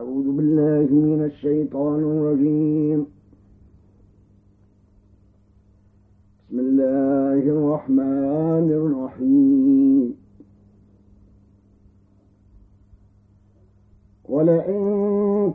أعوذ بالله من الشيطان الرجيم. بسم الله الرحمن الرحيم. ولئن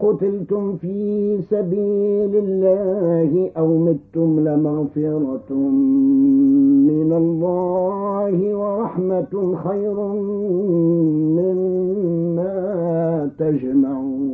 قتلتم في سبيل الله أو متم لمغفرة من الله ورحمة خير مما تجمعون.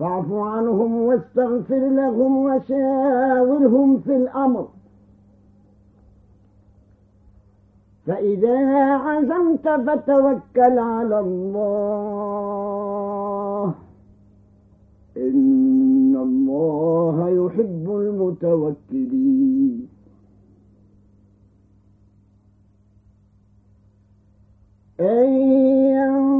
فاعف عنهم واستغفر لهم وشاورهم في الأمر. فإذا عزمت فتوكل على الله. إن الله يحب المتوكلين. أن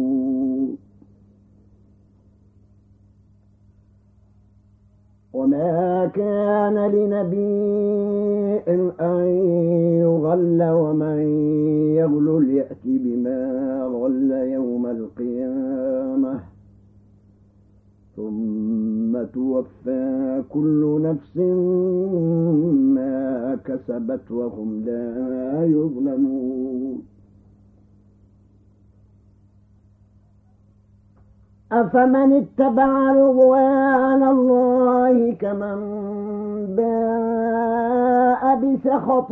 وما كان لنبي أن يغل ومن يغل يأت بما غل يوم القيامة. ثم توفى كل نفس ما كسبت وهم لا يظلمون. أفمن اتبع رضوان الله كمن باء بسخط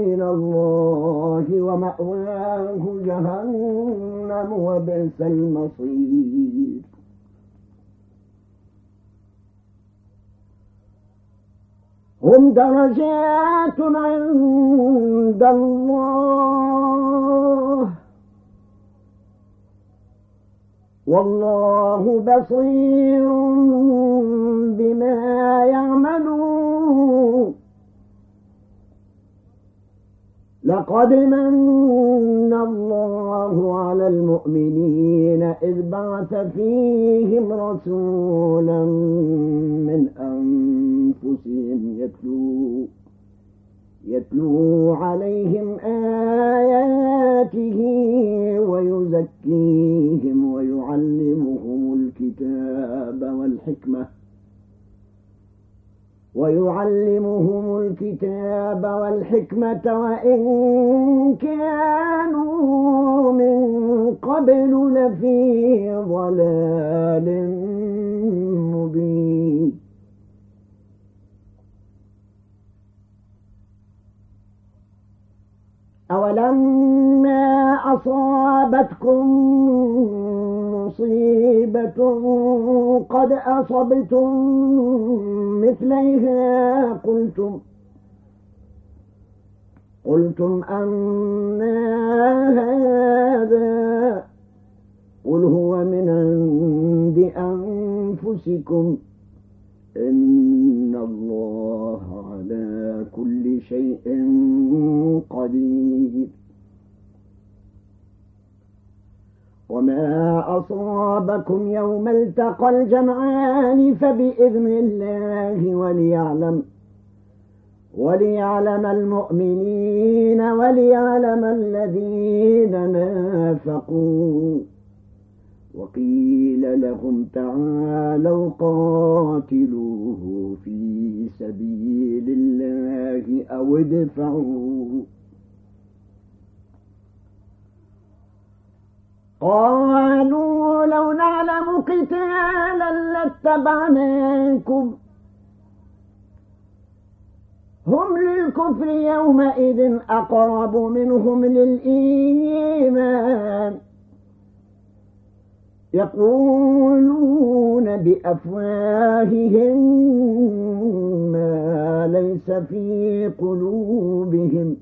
من الله ومأواه جهنم وبئس المصير. هم درجات عند الله والله بصير بما يعملون. لقد من الله على المؤمنين إذ بعث فيهم رسولا من أنفسهم يتلو يتلو عليهم آياته ويزكيهم ويعلمهم الكتاب والحكمة ويعلمهم الكتاب والحكمة وإن كانوا من قبل لفي ضلال أولما أصابتكم مصيبة قد أصبتم مثليها قلتم قلتم أن هذا قل هو من عند أنفسكم إن شيء قدير. وما أصابكم يوم التقى الجمعان فبإذن الله وليعلم وليعلم المؤمنين وليعلم الذين نافقوا. وقيل لهم تعالوا قاتلوه في سبيل الله أو ادفعوا. قالوا لو نعلم قتالا لاتبعناكم. هم للكفر يومئذ أقرب منهم للإيمان. يقولون بأفواههم ما ليس في قلوبهم.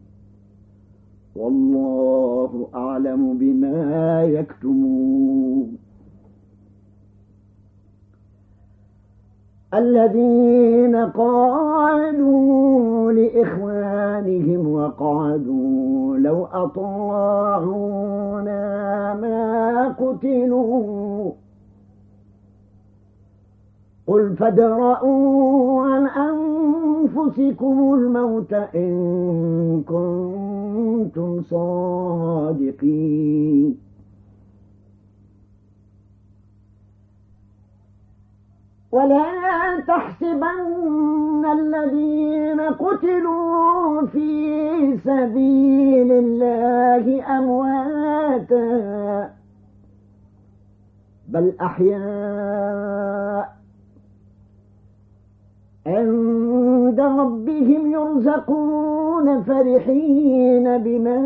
والله أعلم بما يكتمون. الذين قالوا لإخوانهم وقعدوا لو أطاعونا ما قتلوا قل فادرءوا عن أنفسكم الموت إن كنتم صادقين ولا تحسبن الذين قتلوا في سبيل الله أمواتا بل أحياء عند ربهم يرزقون فرحين بما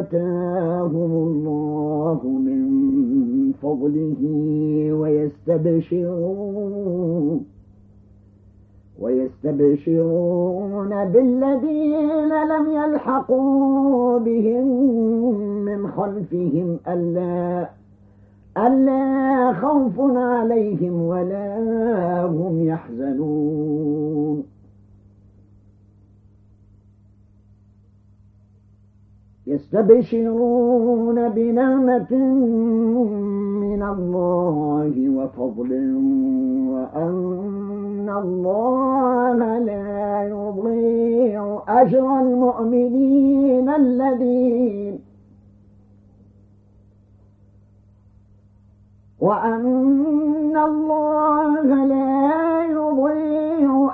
آتاهم الله من فضله ويستبشرون ويستبشرون بالذين لم يلحقوا بهم من خلفهم ألا ألا خوف عليهم ولا هم يحزنون. يستبشرون بنعمة من الله وفضل وأن الله لا يضيع أجر المؤمنين الذين وأن الله لا يضيع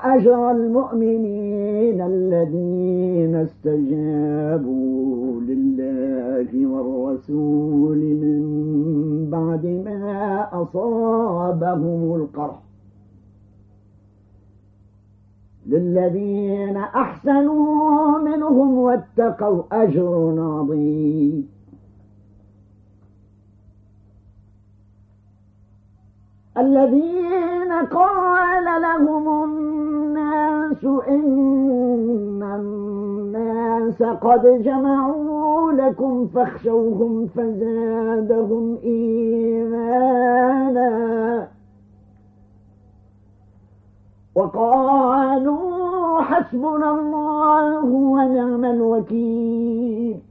أجر المؤمنين الذين استجابوا لله والرسول من بعد ما أصابهم القرح. للذين أحسنوا منهم واتقوا أجر عظيم. الذين قال لهم الناس إن الناس قد جمعوا لكم فاخشوهم فزادهم إيمانا. وقالوا حسبنا الله ونعم الوكيل.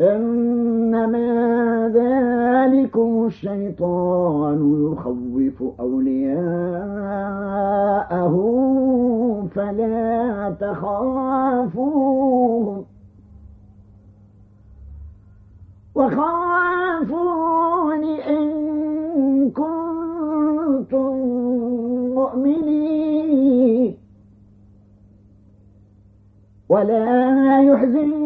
إنما ذلكم الشيطان يخوف أولياءه فلا تخافوهم وخافون إن كنتم مؤمنين. ولا يحزن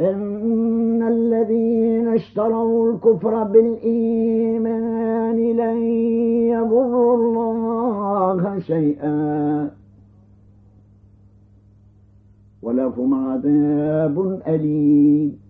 إن الذين اشتروا الكفر بالإيمان لن يضروا الله شيئا ولهم عذاب أليم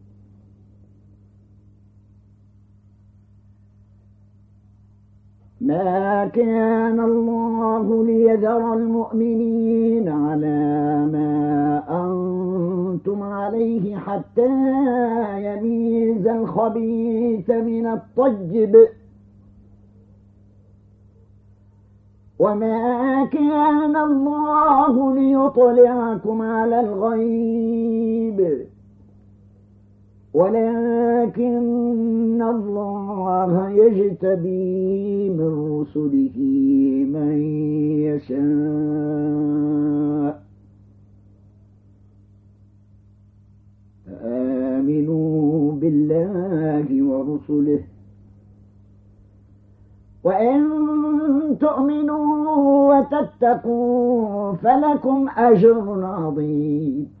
ما كان الله ليذر المؤمنين على ما أنتم عليه حتى يميز الخبيث من الطيب. وما كان الله ليطلعكم على الغيب. ولكن الله يجتبي من رسله من يشاء. فآمنوا بالله ورسله. وإن تؤمنوا وتتقوا فلكم أجر عظيم.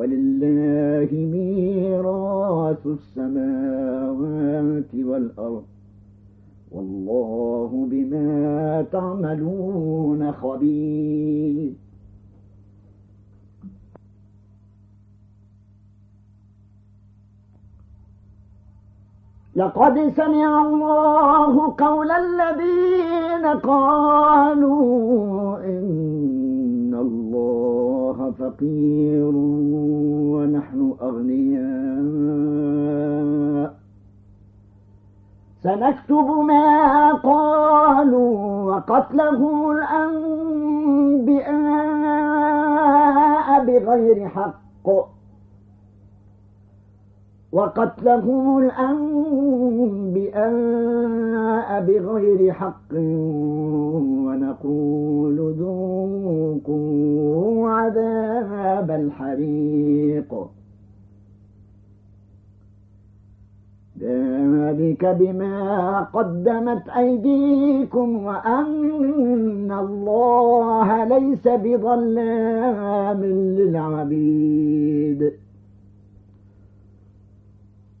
ولله ميراث السماوات والأرض. والله بما تعملون خبير. لقد سمع الله قول الذين قالوا إن فقير ونحن أغنياء. سنكتب ما قالوا وقتلهم الأنبياء بغير حق. وقتلهم الأنبياء بغير حق. ونقول ذوقوا عذاب الحريق. ذلك بما قدمت أيديكم وأن الله ليس بظلام للعبيد.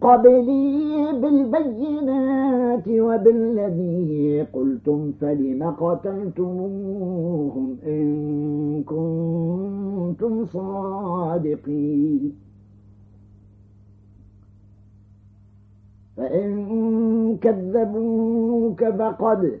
قبلي بالبينات وبالذي قلتم فلم قتلتموهم إن كنتم صادقين. فإن كذبوك فقد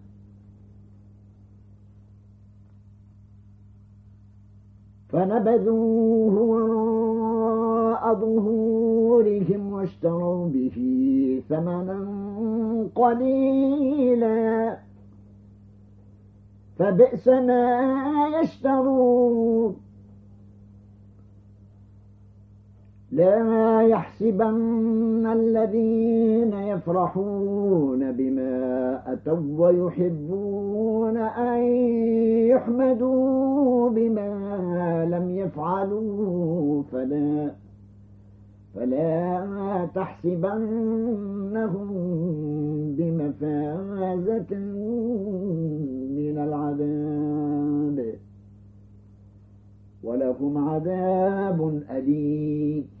فنبذوه وراء ظهورهم واشتروا به ثمنا قليلا. فبئس ما يشترون. لا يحسبن الذين يفرحون بما أتوا ويحبون أن يحمدوا بما لم يفعلوا فلا فلا تحسبنهم بمفازة من العذاب ولهم عذاب أليم.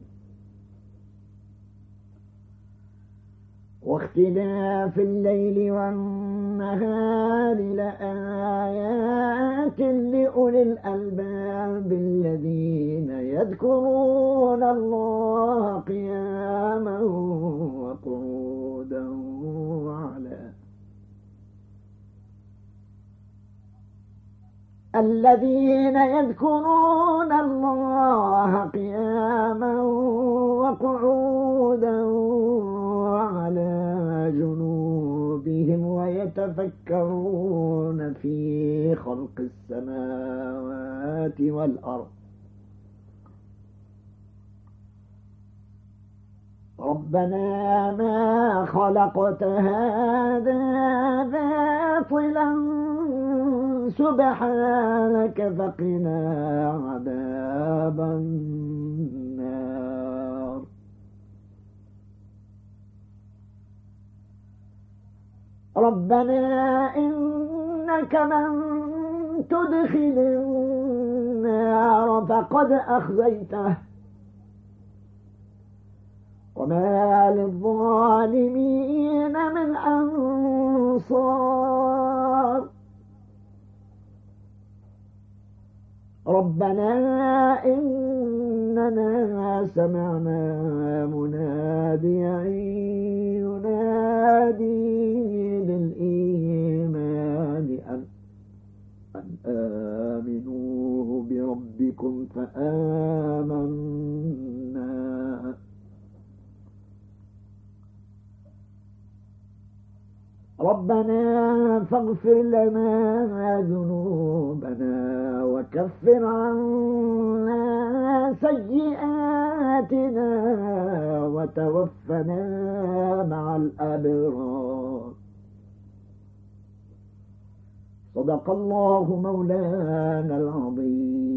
واختلاف الليل والنهار لآيات لأولي الألباب الذين يذكرون الله قياما وقعودا وعلى الذين يذكرون الله قياما وقعودا جنوبهم ويتفكرون في خلق السماوات والأرض. ربنا ما خلقت هذا باطلا سبحانك فقنا عذاب النار. ربنا إنك من تدخل النار فقد أخزيته. وما للظالمين من أنصار. ربنا إننا سمعنا مناديا ينادي للإيمان أن, أن آمنوا بربكم فآمنا ربنا فاغفر لنا ذنوبنا وكفر عنا سيئاتنا وتوفنا مع الأبرار. صدق الله مولانا العظيم.